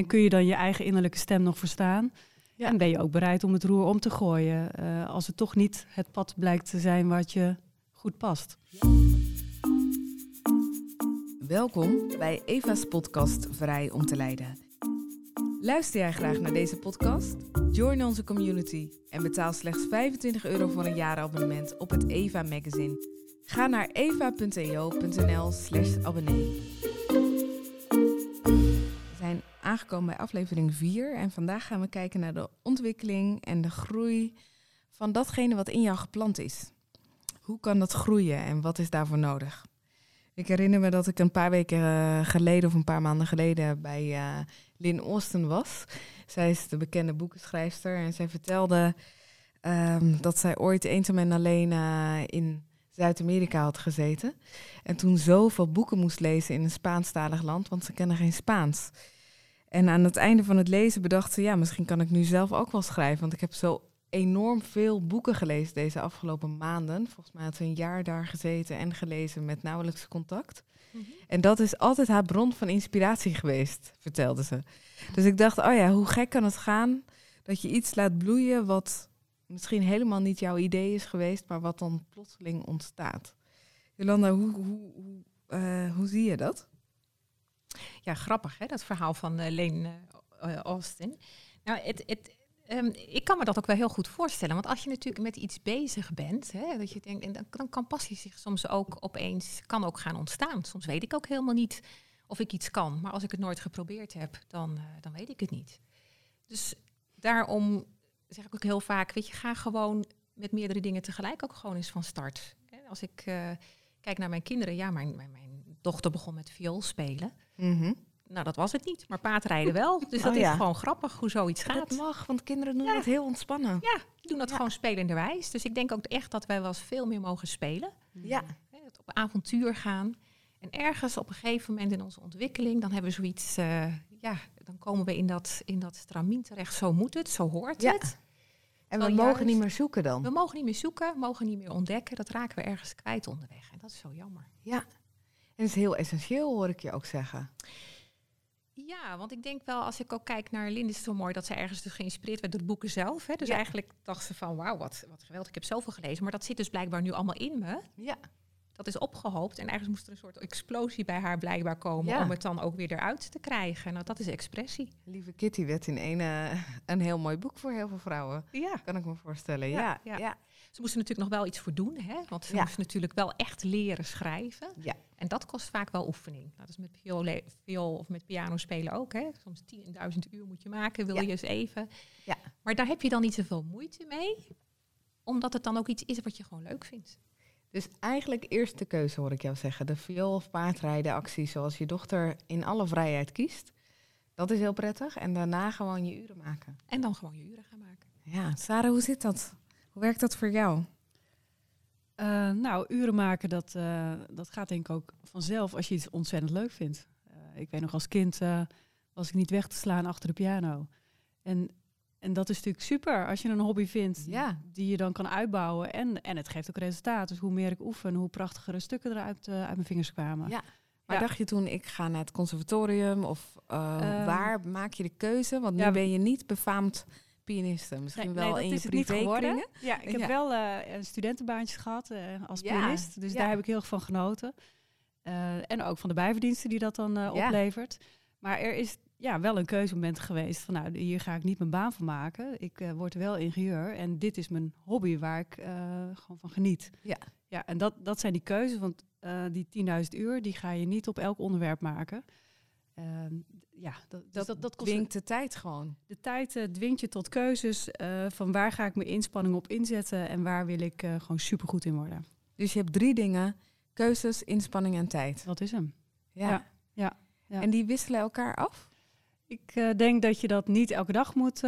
En kun je dan je eigen innerlijke stem nog verstaan? Ja. En ben je ook bereid om het roer om te gooien eh, als het toch niet het pad blijkt te zijn wat je goed past? Welkom bij Eva's podcast Vrij om te leiden. Luister jij graag naar deze podcast? Join onze community en betaal slechts 25 euro voor een jaarabonnement op het Eva magazine. Ga naar eva.eo.nl slash abonnee. Aangekomen bij aflevering 4 en vandaag gaan we kijken naar de ontwikkeling en de groei van datgene wat in jou geplant is. Hoe kan dat groeien en wat is daarvoor nodig? Ik herinner me dat ik een paar weken eh, geleden of een paar maanden geleden bij uh, Lynn Austin was. Zij is de bekende boekenschrijfster en zij vertelde um, dat zij ooit eenzaam en alleen uh, in Zuid-Amerika had gezeten. En toen zoveel boeken moest lezen in een Spaanstalig land, want ze kennen geen Spaans. En aan het einde van het lezen bedacht ze, ja, misschien kan ik nu zelf ook wel schrijven, want ik heb zo enorm veel boeken gelezen deze afgelopen maanden. Volgens mij had ze een jaar daar gezeten en gelezen met nauwelijks contact. Mm -hmm. En dat is altijd haar bron van inspiratie geweest, vertelde ze. Dus ik dacht, oh ja, hoe gek kan het gaan dat je iets laat bloeien wat misschien helemaal niet jouw idee is geweest, maar wat dan plotseling ontstaat. Jolanda, hoe, hoe, hoe, uh, hoe zie je dat? Ja, grappig hè, dat verhaal van uh, Leen uh, Austin. Nou, het, het, Um, ik kan me dat ook wel heel goed voorstellen. Want als je natuurlijk met iets bezig bent, hè, dat je denkt, en dan, kan passie zich soms ook opeens kan ook gaan ontstaan. Soms weet ik ook helemaal niet of ik iets kan. Maar als ik het nooit geprobeerd heb, dan, uh, dan weet ik het niet. Dus daarom zeg ik ook heel vaak, weet je, ga gewoon met meerdere dingen tegelijk ook gewoon eens van start. Als ik kijk naar mijn kinderen, ja, mijn, mijn dochter begon met viool spelen. -hmm. Nou, dat was het niet, maar paardrijden wel. Dus dat oh, ja. is gewoon grappig hoe zoiets gaat. Dat mag, want kinderen doen ja. het heel ontspannen. Ja, die doen dat ja. gewoon spelenderwijs. Dus ik denk ook echt dat wij wel eens veel meer mogen spelen. Ja. Op avontuur gaan. En ergens op een gegeven moment in onze ontwikkeling, dan hebben we zoiets, uh, ja, dan komen we in dat, in dat stramien terecht. Zo moet het, zo hoort ja. het. En we mogen juist, niet meer zoeken dan? We mogen niet meer zoeken, mogen niet meer ontdekken. Dat raken we ergens kwijt onderweg. En dat is zo jammer. Ja, en is heel essentieel, hoor ik je ook zeggen. Ja, want ik denk wel, als ik ook kijk naar Linde, is het zo mooi dat ze ergens dus geïnspireerd werd door de boeken zelf. Hè. Dus ja. eigenlijk dacht ze van, wauw, wat, wat geweldig, ik heb zoveel gelezen. Maar dat zit dus blijkbaar nu allemaal in me. Ja. Dat is opgehoopt en ergens moest er een soort explosie bij haar blijkbaar komen ja. om het dan ook weer eruit te krijgen. Nou, dat is expressie. Lieve Kitty werd in een, uh, een heel mooi boek voor heel veel vrouwen. Ja. Kan ik me voorstellen, ja. ja. ja. Ze moesten natuurlijk nog wel iets voor doen, hè? want ze moesten natuurlijk wel echt leren schrijven. Ja. En dat kost vaak wel oefening. Nou, dat is met viool, viool of met piano spelen ook. Hè? Soms 10.000 uur moet je maken, wil ja. je eens even. Ja. Maar daar heb je dan niet zoveel moeite mee, omdat het dan ook iets is wat je gewoon leuk vindt. Dus eigenlijk eerst de keuze hoor ik jou zeggen. De viool of paardrijden actie zoals je dochter in alle vrijheid kiest. Dat is heel prettig. En daarna gewoon je uren maken. En dan gewoon je uren gaan maken. Ja, Sarah, hoe zit dat? Hoe werkt dat voor jou? Uh, nou, uren maken, dat, uh, dat gaat denk ik ook vanzelf als je iets ontzettend leuk vindt. Uh, ik weet nog als kind was ik niet weg te slaan achter de piano. En, en dat is natuurlijk super als je een hobby vindt ja. die je dan kan uitbouwen. En, en het geeft ook resultaat. Dus hoe meer ik oefen, hoe prachtigere stukken eruit uit mijn vingers kwamen. Ja. Maar ja. dacht je toen, ik ga naar het conservatorium? Of waar maak je de keuze? Want nu ja, ben je niet befaamd pianiste. Misschien nee, wel nee, in je privé Ja, ik heb ja. wel uh, een studentenbaantjes gehad uh, als ja. pianist. Dus daar heb ik heel erg van genoten. Uh, en ook van de bijverdiensten die dat dan oplevert. Maar er is ja, wel een keuzemoment geweest van nou, hier ga ik niet mijn baan van maken. Ik word wel ingenieur en dit is mijn hobby waar ik gewoon van geniet. Ja. Ja, en dat, dat zijn die keuzes, want die 10.000 uur, die ga je niet op elk onderwerp maken. Uh, ja, dat, dat, dat, dat kost dwingt de tijd gewoon. De tijd uh, dwingt je tot keuzes uh, van waar ga ik mijn inspanning op inzetten en waar wil ik uh, gewoon supergoed in worden. Dus je hebt drie dingen: keuzes, inspanning en tijd. Dat is hem. Ja. ja, ja, ja. En die wisselen elkaar af? Ik denk dat je dat niet elke dag moet,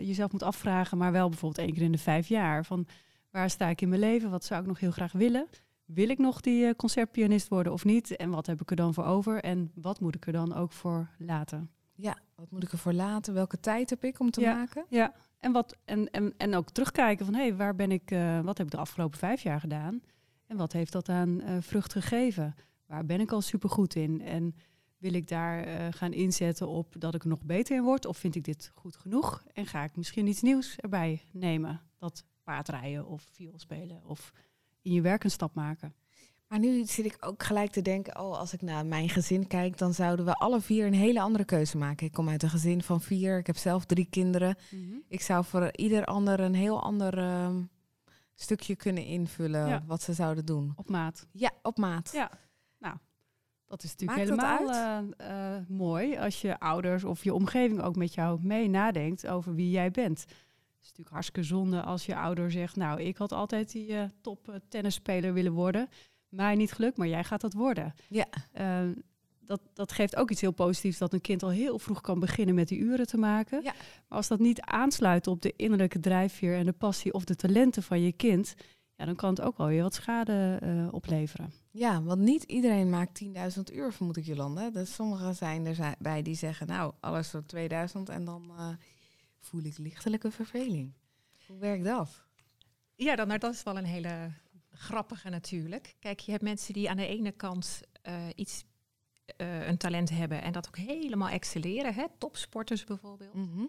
jezelf moet afvragen, maar wel bijvoorbeeld één keer in de vijf jaar. Van waar sta ik in mijn leven? Wat zou ik nog heel graag willen? Wil ik nog die uh, concertpianist worden of niet? En wat heb ik er dan voor over? En wat moet ik er dan ook voor laten? Ja, wat moet ik er voor laten? Welke tijd heb ik om te ja, maken? Ja, en, wat, en, en, en ook terugkijken van hé, hey, waar ben ik, uh, wat heb ik de afgelopen vijf jaar gedaan? En wat heeft dat aan uh, vrucht gegeven? Waar ben ik al supergoed in? En Wil ik daar eh, gaan inzetten op dat ik er nog beter in word? Of vind ik dit goed genoeg? En ga ik misschien iets nieuws erbij nemen? Dat paardrijden of viool spelen of in je werk een stap maken. Maar nu zit ik ook gelijk te denken, oh, als ik naar mijn gezin kijk, dan zouden we alle vier een hele andere keuze maken. Ik kom uit een gezin van vier, ik heb zelf drie kinderen. Mhm. Ik zou voor ieder ander een heel ander ehm, stukje kunnen invullen wat ze zouden doen. Op maat. Ja, op maat. Ja, nou, dat is natuurlijk helemaal uh, mooi als je ouders of je omgeving ook met jou mee nadenkt over wie jij bent. Het is natuurlijk hartstikke zonde als je ouder zegt, nou, ik had altijd die uh, top tennisspeler willen worden mij niet gelukt, maar jij gaat dat worden. Ja. Ehm, dat, dat geeft ook iets heel positiefs dat een kind al heel vroeg kan beginnen met die uren te maken. Ja. Maar als dat niet aansluit op de innerlijke drijfveer en de passie of de talenten van je kind, ja, dan kan het ook wel weer wat schade uh, opleveren. Ja, want niet iedereen maakt 10.000 uur, vermoed ik, Jolande. Dus sommigen zijn er bij die zeggen, nou, alles voor 2000 en dan uh, voel ik lichtelijke verveling. Hoe werkt dat? Ja, dan, nou, dat is wel een hele grappige natuurlijk. Kijk, je hebt mensen die aan de ene kant uh, iets, uh, een talent hebben en dat ook helemaal excelleren. Hè? Topsporters bijvoorbeeld. Mhm.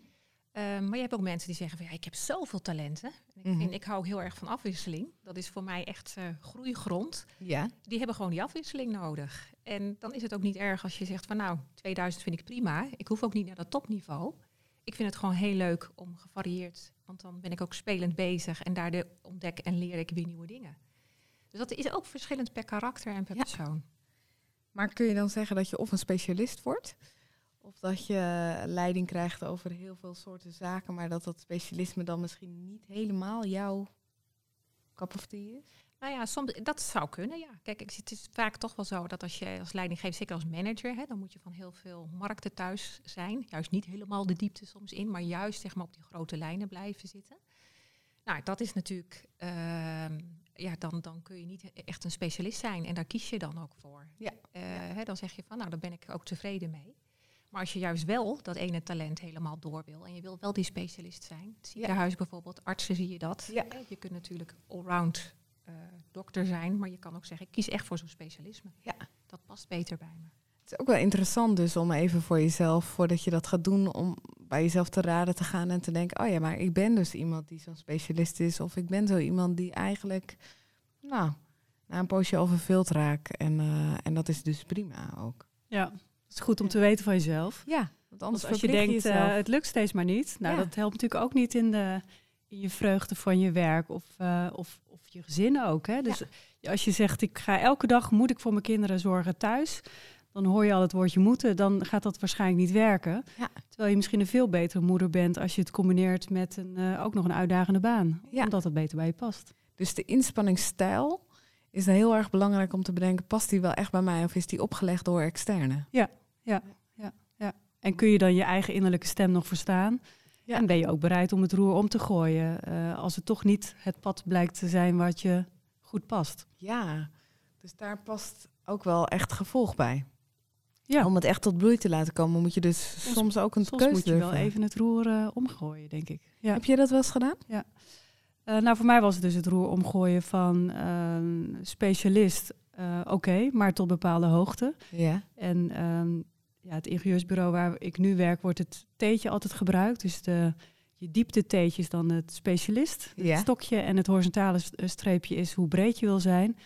Ehm, maar je hebt ook mensen die zeggen van ja, ik heb zoveel talenten. Ik, mm ik hou heel erg van afwisseling. Dat is voor mij echt groeigrond. Ja. Die hebben gewoon die afwisseling nodig. En dan is het ook niet erg als je zegt van nou, 2000 vind ik prima. Ik hoef ook niet naar dat topniveau. Ik vind het gewoon heel leuk om gevarieerd, want dan ben ik ook spelend bezig en daardoor ontdek en leer ik weer nieuwe dingen. Dus dat is ook verschillend per karakter en per persoon. Maar kun je dan zeggen dat je of een specialist wordt, of dat je leiding krijgt over heel veel soorten zaken, maar dat dat specialisme dan misschien niet helemaal jouw cup of tea is? Nou ja, soms, dat zou kunnen, ja. Kijk, het is vaak toch wel zo dat als je als leiding geeft, zeker als manager, hè, dan moet je van heel veel markten thuis zijn. Juist niet helemaal de diepte soms in, maar juist zeg maar, op die grote lijnen blijven zitten. Nou, dat is natuurlijk ehm, ja, dan, dan kun je niet echt een specialist zijn. En daar kies je dan ook voor. Ja. Uh, Hè, dan zeg je van, nou, daar ben ik ook tevreden mee. Maar als je juist wel dat ene talent helemaal door wil en je wil wel die specialist zijn, het ziekenhuis ja. bijvoorbeeld, artsen zie je dat. Ja. Je kunt natuurlijk allround dokter zijn, maar je kan ook zeggen, ik kies echt voor zo'n specialisme. Ja. Dat past beter bij me. Het is ook wel interessant dus om even voor jezelf, voordat je dat gaat doen, om bij jezelf te raden te gaan en te denken, oh ja, maar ik ben dus iemand die zo'n specialist is. Of ik ben zo iemand die eigenlijk, nou, na een poosje al verveeld raak. En, uh, en dat is dus prima ook. Ja, het is goed om te weten van jezelf. Ja, want anders als je denkt, uh, het lukt steeds maar niet. Nou, ja. dat helpt natuurlijk ook niet in, de, je vreugde van je werk of, uh, of, of je gezin ook. Hè? Dus ja. als je zegt, ik ga elke dag, moet ik voor mijn kinderen zorgen thuis dan hoor je al het woordje moeten, dan gaat dat waarschijnlijk niet werken. Ja. Terwijl je misschien een veel betere moeder bent als je het combineert met een, uh, ook nog een uitdagende baan. Ja. Omdat het beter bij je past. Dus de inspanningsstijl is heel erg belangrijk om te bedenken, past die wel echt bij mij of is die opgelegd door externe? Ja, ja, ja, ja. En kun je dan je eigen innerlijke stem nog verstaan? Ja. En ben je ook bereid om het roer om te gooien uh, als het toch niet het pad blijkt te zijn wat je goed past? Ja, dus daar past ook wel echt gevolg bij. Ja. Om het echt tot bloei te laten komen, moet je dus soms, soms ook een soms keuze moet je wel even het roer uh, omgooien, denk ik. Ja. Heb je dat wel eens gedaan? Ja. Uh, nou, voor mij was het dus het roer omgooien van uh, specialist, oké, okay, maar tot bepaalde hoogte. Ja. En ja, het ingenieursbureau waar ik nu werk, wordt het teetje altijd gebruikt. Dus de, je diepte teetje is dan het specialist, het ja. stokje. En het horizontale streepje is hoe breed je wil zijn.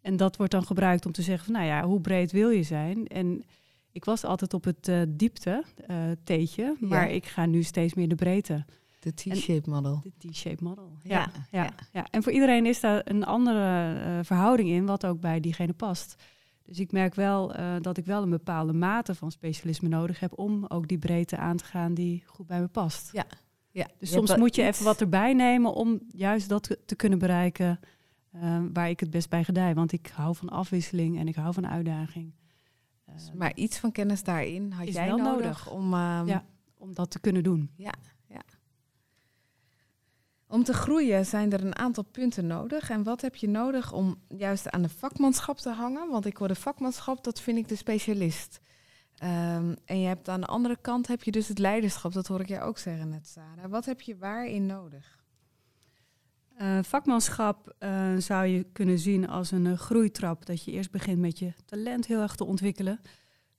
En dat wordt dan gebruikt om te zeggen van, nou ja, hoe breed wil je zijn? En ik was altijd op het uh, diepte uh, teetje, maar ja. ik ga nu steeds meer de breedte. De T-shape model. De T-shape model, ja ja, ja, ja, ja, En voor iedereen is daar een andere uh, verhouding in, wat ook bij diegene past. Dus ik merk wel dat ik wel een bepaalde mate van specialisme nodig heb om ook die breedte aan te gaan die goed bij me past. Ja. Ja. Dus je soms moet je iets... even wat erbij nemen om juist dat te, kunnen bereiken waar ik het best bij gedij. Want ik hou van afwisseling en ik hou van uitdaging. Uh, maar iets van kennis daarin had jij wel nodig, nodig om, ja, om dat te kunnen doen. Ja. Om te groeien zijn er een aantal punten nodig. En wat heb je nodig om juist aan de vakmanschap te hangen? Want ik hoor de vakmanschap, dat vind ik de specialist. Um, en je hebt aan de andere kant heb je dus het leiderschap. Dat hoor ik jij ook zeggen net, Sarah. Wat heb je waarin nodig? Uh, vakmanschap uh, zou je kunnen zien als een uh, groeitrap. Dat je eerst begint met je talent heel erg te ontwikkelen.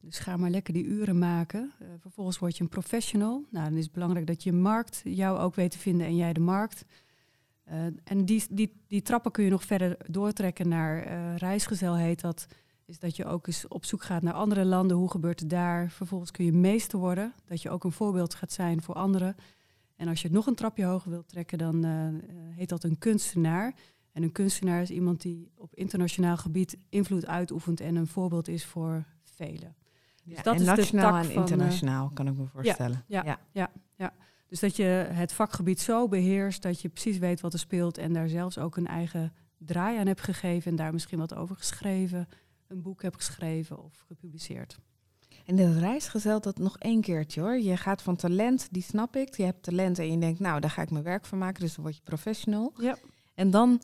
Dus ga maar lekker die uren maken. Uh, vervolgens word je een professional. Nou, dan is het belangrijk dat je markt jou ook weet te vinden en jij de markt. Uh, en die, die, die trappen kun je nog verder doortrekken naar uh, reisgezel heet dat. Is dat je ook eens op zoek gaat naar andere landen. Hoe gebeurt het daar? Vervolgens kun je meester worden. Dat je ook een voorbeeld gaat zijn voor anderen. En als je het nog een trapje hoger wilt trekken, dan heet dat een kunstenaar. En een kunstenaar is iemand die op internationaal gebied invloed uitoefent en een voorbeeld is voor velen. Dus ja, dat en is nationaal en eh, internationaal, kan ik me voorstellen. Ja, ja, ja. ja, Dus dat je het vakgebied zo beheerst dat je precies weet wat er speelt en daar zelfs ook een eigen draai aan hebt gegeven en daar misschien wat over geschreven, een boek hebt geschreven of gepubliceerd. En dat reisgezel dat nog één keertje hoor. Je gaat van talent, die snap ik. Je hebt talent en je denkt, nou, daar ga ik mijn werk van maken. Dus dan word je professional. Ja. En dan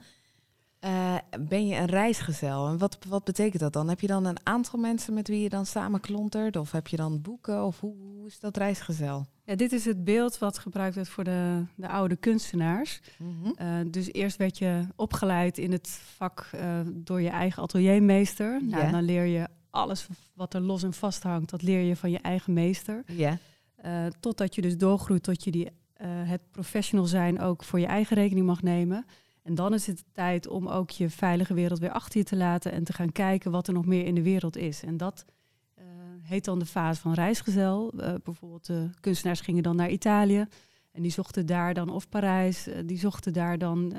uh, ben je een reisgezel? En wat, wat betekent dat dan? Heb je dan een aantal mensen met wie je dan samen klontert? Of heb je dan boeken? Of hoe, hoe is dat reisgezel? Ja, dit is het beeld wat gebruikt werd voor de, de oude kunstenaars. Mm dus eerst werd je opgeleid in het vak uh, door je eigen ateliermeester. Nou, dan leer je alles wat er los en vast hangt, dat leer je van je eigen meester. Ja. totdat je dus doorgroeit tot je die, het professional zijn ook voor je eigen rekening mag nemen. En dan is het tijd om ook je veilige wereld weer achter je te laten en te gaan kijken wat er nog meer in de wereld is. En dat uh, heet dan de fase van reisgezel. Uh, bijvoorbeeld de kunstenaars gingen dan naar Italië en die zochten daar dan, of Parijs, uh, die zochten daar dan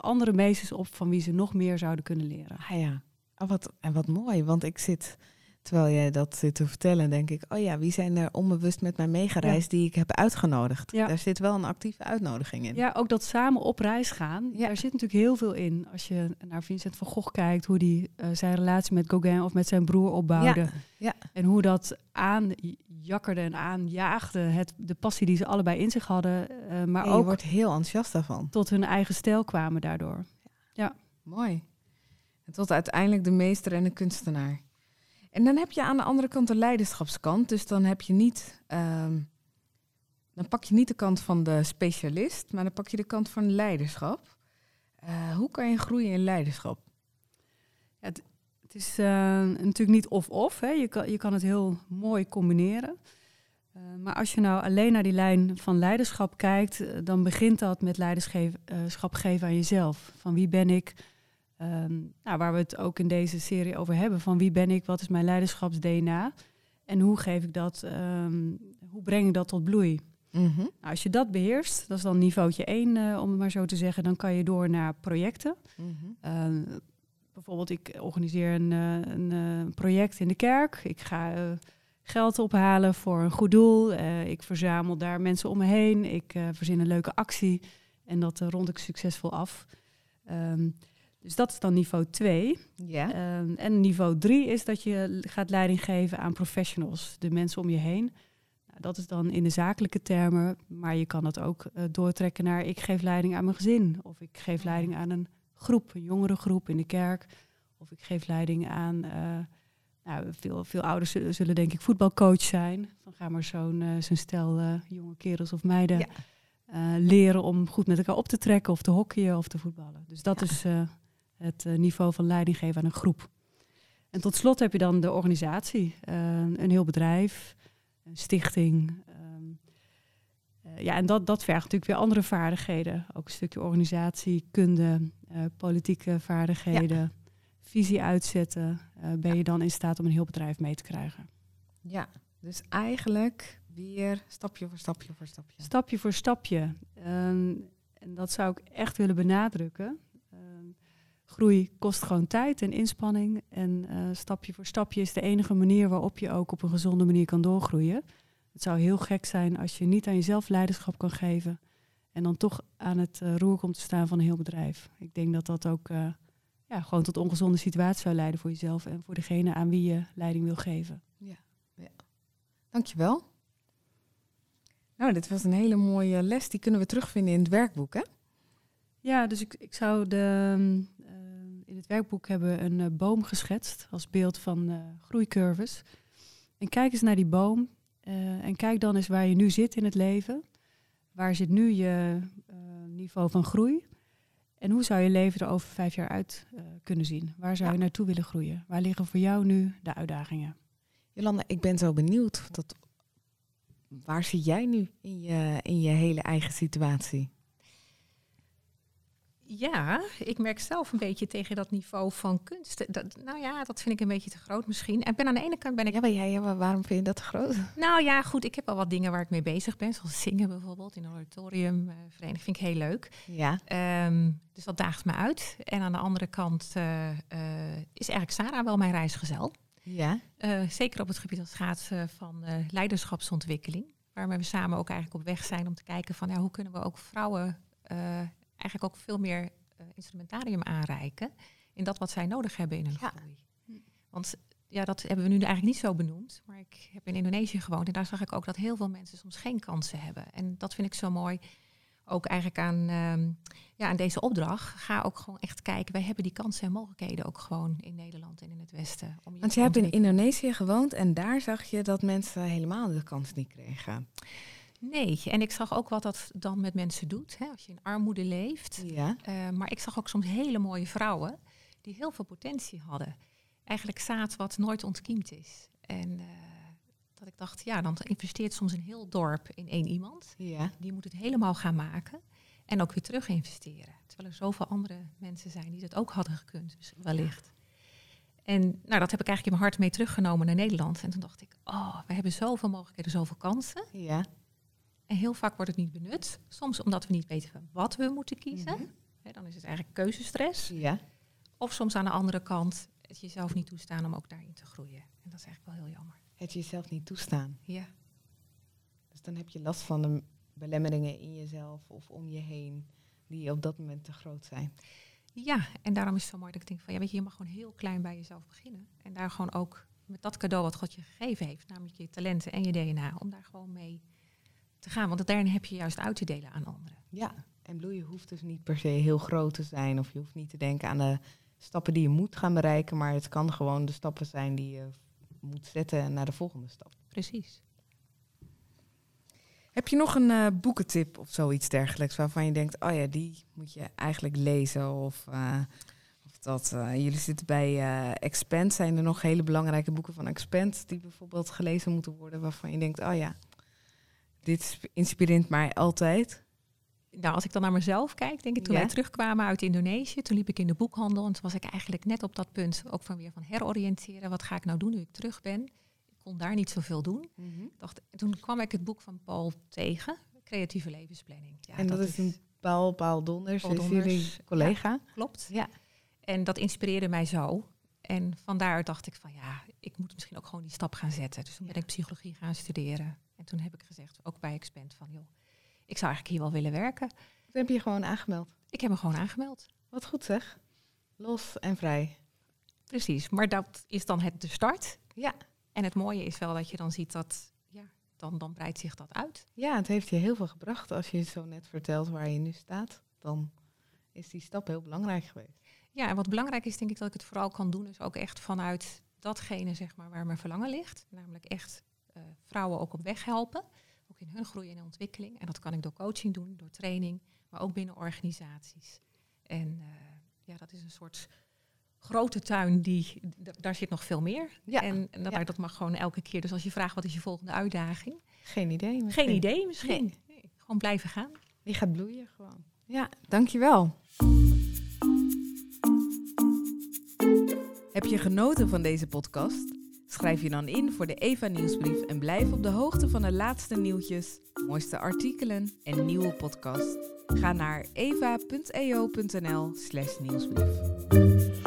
andere meesters op van wie ze nog meer zouden kunnen leren. Ah ja, oh, wat, en wat mooi, want ik zit Terwijl jij dat zit te vertellen, denk ik, oh ja, wie zijn er onbewust met mij meegereisd die ik heb uitgenodigd? Ja. Daar zit wel een actieve uitnodiging in. Ja, ook dat samen op reis gaan, daar zit natuurlijk heel veel in. Als je naar Vincent van Gogh kijkt, hoe die uh, zijn relatie met Gauguin of met zijn broer opbouwde. Ja. En hoe dat aanjakkerde en aanjaagde, het, de passie die ze allebei in zich hadden. Uh, maar ook je wordt heel enthousiast daarvan. Tot hun eigen stijl kwamen daardoor. Ja. Mooi. En tot uiteindelijk de meester en de kunstenaar. En dan heb je aan de andere kant de leiderschapskant. Dus dan heb je niet. Ehm, dan pak je niet de kant van de specialist, maar dan pak je de kant van leiderschap. Uh, hoe kan je groeien in leiderschap? Het, het, is uh, natuurlijk niet of-of. Je kan, je kan het heel mooi combineren. Uh, maar als je nou alleen naar die lijn van leiderschap kijkt, dan begint dat met leiderschap geven aan jezelf. Van wie ben ik? Ehm, nou, waar we het ook in deze serie over hebben. Van wie ben ik, wat is mijn leiderschaps-DNA? En hoe geef ik dat, um, hoe breng ik dat tot bloei? Mm nou, als je dat beheerst, dat is dan niveautje 1, uh, eh, om het maar zo te zeggen, dan kan je door naar projecten. Mm bijvoorbeeld, ik organiseer een, uh, een uh, project in de kerk. Ik ga geld ophalen voor een goed doel. ik verzamel daar mensen om me heen. Ik verzin een leuke actie en dat rond ik succesvol af. Um, dus dat is dan niveau 2. Ja. Ehm, en niveau 3 is dat je gaat leiding geven aan professionals, de mensen om je heen. Nou, dat is dan in de zakelijke termen, maar je kan dat ook uh, doortrekken naar ik geef leiding aan mijn gezin. Of ik geef leiding aan een groep, een jongerengroep in de kerk. Of ik geef leiding aan, uh, nou, veel, veel ouders zullen, zullen, denk ik voetbalcoach zijn. Van ga maar zo'n uh, zo'n stel jonge kerels of meiden ja. leren om goed met elkaar op te trekken of te hockeyen of te voetballen. Dus dat ja. is het uh, niveau van leiding geven aan een groep. En tot slot heb je dan de organisatie, uh, een heel bedrijf, een stichting. Um, uh, ja, en dat, dat vergt natuurlijk weer andere vaardigheden. Ook een stukje organisatie, kunde, politieke vaardigheden, ja. visie uitzetten. ben je dan in staat om een heel bedrijf mee te krijgen? Ja, dus eigenlijk weer stapje voor stapje voor stapje. Stapje voor stapje. Um, en dat zou ik echt willen benadrukken groei kost gewoon tijd en inspanning. En uh, stapje voor stapje is de enige manier waarop je ook op een gezonde manier kan doorgroeien. Het zou heel gek zijn als je niet aan jezelf leiderschap kan geven. En dan toch aan het uh, roer komt te staan van een heel bedrijf. Ik denk dat dat ook uh, ja, gewoon tot ongezonde situatie zou leiden voor jezelf en voor degene aan wie je leiding wil geven. Ja, ja. dankjewel. Nou, dit was een hele mooie les. Die kunnen we terugvinden in het werkboek, hè? Ja, dus ik, ik zou de, in het werkboek hebben we een uh, boom geschetst als beeld van uh, groeicurves. En kijk eens naar die boom uh, en kijk dan eens waar je nu zit in het leven. Waar zit nu je niveau van groei? En hoe zou je leven er over vijf jaar uit kunnen zien? Waar zou je naartoe willen groeien? Waar liggen voor jou nu de uitdagingen? Jolanda, ik ben zo benieuwd. Dat, waar zit jij nu in je, in je hele eigen situatie? Ja, ik merk zelf een beetje tegen dat niveau van kunst. Dat, nou ja, dat vind ik een beetje te groot misschien. En ben aan de ene kant ben ik. Ja, maar jij, ja, waarom vind je dat te groot? Nou ja, goed, ik heb al wat dingen waar ik mee bezig ben. Zoals zingen bijvoorbeeld in een auditorium. Uh, vereniging vind ik heel leuk. Ja. Um, dus dat daagt me uit. En aan de andere kant uh, uh, is eigenlijk Sarah wel mijn reisgezel. Ja. zeker op het gebied als schaatsen van leiderschapsontwikkeling. Waarmee we samen ook eigenlijk op weg zijn om te kijken van ja, hoe kunnen we ook vrouwen eigenlijk ook veel meer uh, instrumentarium aanreiken in dat wat zij nodig hebben in hun ja. groei. Want ja, dat hebben we nu eigenlijk niet zo benoemd. Maar ik heb in Indonesië gewoond en daar zag ik ook dat heel veel mensen soms geen kansen hebben. En dat vind ik zo mooi. Ook eigenlijk aan, um, ja, aan deze opdracht. Ga ook gewoon echt kijken. Wij hebben die kansen en mogelijkheden ook gewoon in Nederland en in het Westen. Om je Want je hebt in Indonesië gewoond en daar zag je dat mensen helemaal de kans niet kregen. Nee, en ik zag ook wat dat dan met mensen doet, hè, als je in armoede leeft. Ja. Uh, maar ik zag ook soms hele mooie vrouwen die heel veel potentie hadden. Eigenlijk zaad wat nooit ontkiemd is. En uh, dat ik dacht, ja, dan investeert soms een heel dorp in één iemand. Ja. Die moet het helemaal gaan maken en ook weer terug investeren. Terwijl er zoveel andere mensen zijn die dat ook hadden gekund, dus wellicht. En nou, dat heb ik eigenlijk in mijn hart mee teruggenomen naar Nederland. En toen dacht ik, oh, we hebben zoveel mogelijkheden, zoveel kansen. Ja. En heel vaak wordt het niet benut. Soms omdat we niet weten wat we moeten kiezen. Mm dan is het eigenlijk keuzestress. Ja. Of soms aan de andere kant het jezelf niet toestaan om ook daarin te groeien. En dat is eigenlijk wel heel jammer. Het jezelf niet toestaan. Ja. Dus dan heb je last van de belemmeringen in jezelf of om je heen die op dat moment te groot zijn. Ja, en daarom is het zo mooi dat ik denk van ja, weet je, je mag gewoon heel klein bij jezelf beginnen. En daar gewoon ook met dat cadeau wat God je gegeven heeft, namelijk je talenten en je DNA, om daar gewoon mee te gaan. Want daarin heb je juist uit te delen aan anderen. Ja, en bloeien hoeft dus niet per se heel groot te zijn. Of je hoeft niet te denken aan de stappen die je moet gaan bereiken. Maar het kan gewoon de stappen zijn die je moet zetten naar de volgende stap. Precies. Heb je nog een uh, boekentip of zoiets dergelijks waarvan je denkt, oh ja, die moet je eigenlijk lezen? Of, uh, of dat uh, jullie zitten bij Expand. Zijn er nog hele belangrijke boeken van Expand die bijvoorbeeld gelezen moeten worden waarvan je denkt, oh ja, dit inspireert mij altijd. Nou, als ik dan naar mezelf kijk, denk ik toen wij terugkwamen uit Indonesië, toen liep ik in de boekhandel en toen was ik eigenlijk net op dat punt ook van weer van heroriënteren. Wat ga ik nou doen nu ik terug ben? Ik kon daar niet zoveel doen. Mm dacht, toen kwam ik het boek van Paul tegen, Creatieve Levensplanning. Ja, en dat, is een Paul, Paul Donders, Paul Donders jullie collega. Ja, klopt. Ja. En dat inspireerde mij zo. En vandaar dacht ik van ja, ik moet misschien ook gewoon die stap gaan zetten. Dus toen ben ik psychologie gaan studeren. En toen heb ik gezegd, ook bij Expand, van joh, ik zou eigenlijk hier wel willen werken. Toen heb je je gewoon aangemeld? Ik heb me gewoon aangemeld. Wat goed zeg. Los en vrij. Precies, maar dat is dan het de start. Ja. En het mooie is wel dat je dan ziet dat, ja, dan, dan breidt zich dat uit. Ja, het heeft je heel veel gebracht. Als je zo net vertelt waar je nu staat, dan is die stap heel belangrijk geweest. Ja, en wat belangrijk is, denk ik dat ik het vooral kan doen, is ook echt vanuit datgene zeg maar, waar mijn verlangen ligt. Namelijk echt uh, vrouwen ook op weg helpen. Ook in hun groei en ontwikkeling. En dat kan ik door coaching doen, door training, maar ook binnen organisaties. En uh, ja, dat is een soort grote tuin, die, daar zit nog veel meer. Ja. En, en dat, dat mag gewoon elke keer. Dus als je vraagt wat is je volgende uitdaging? Geen idee. Misschien. Geen idee misschien. Nee. Nee, gewoon blijven gaan. Die gaat bloeien gewoon. Ja, dankjewel. Heb je genoten van deze podcast? Schrijf je dan in voor de Eva Nieuwsbrief en blijf op de hoogte van de laatste nieuwtjes, mooiste artikelen en nieuwe podcast. Ga naar eva.eo.nl/nieuwsbrief.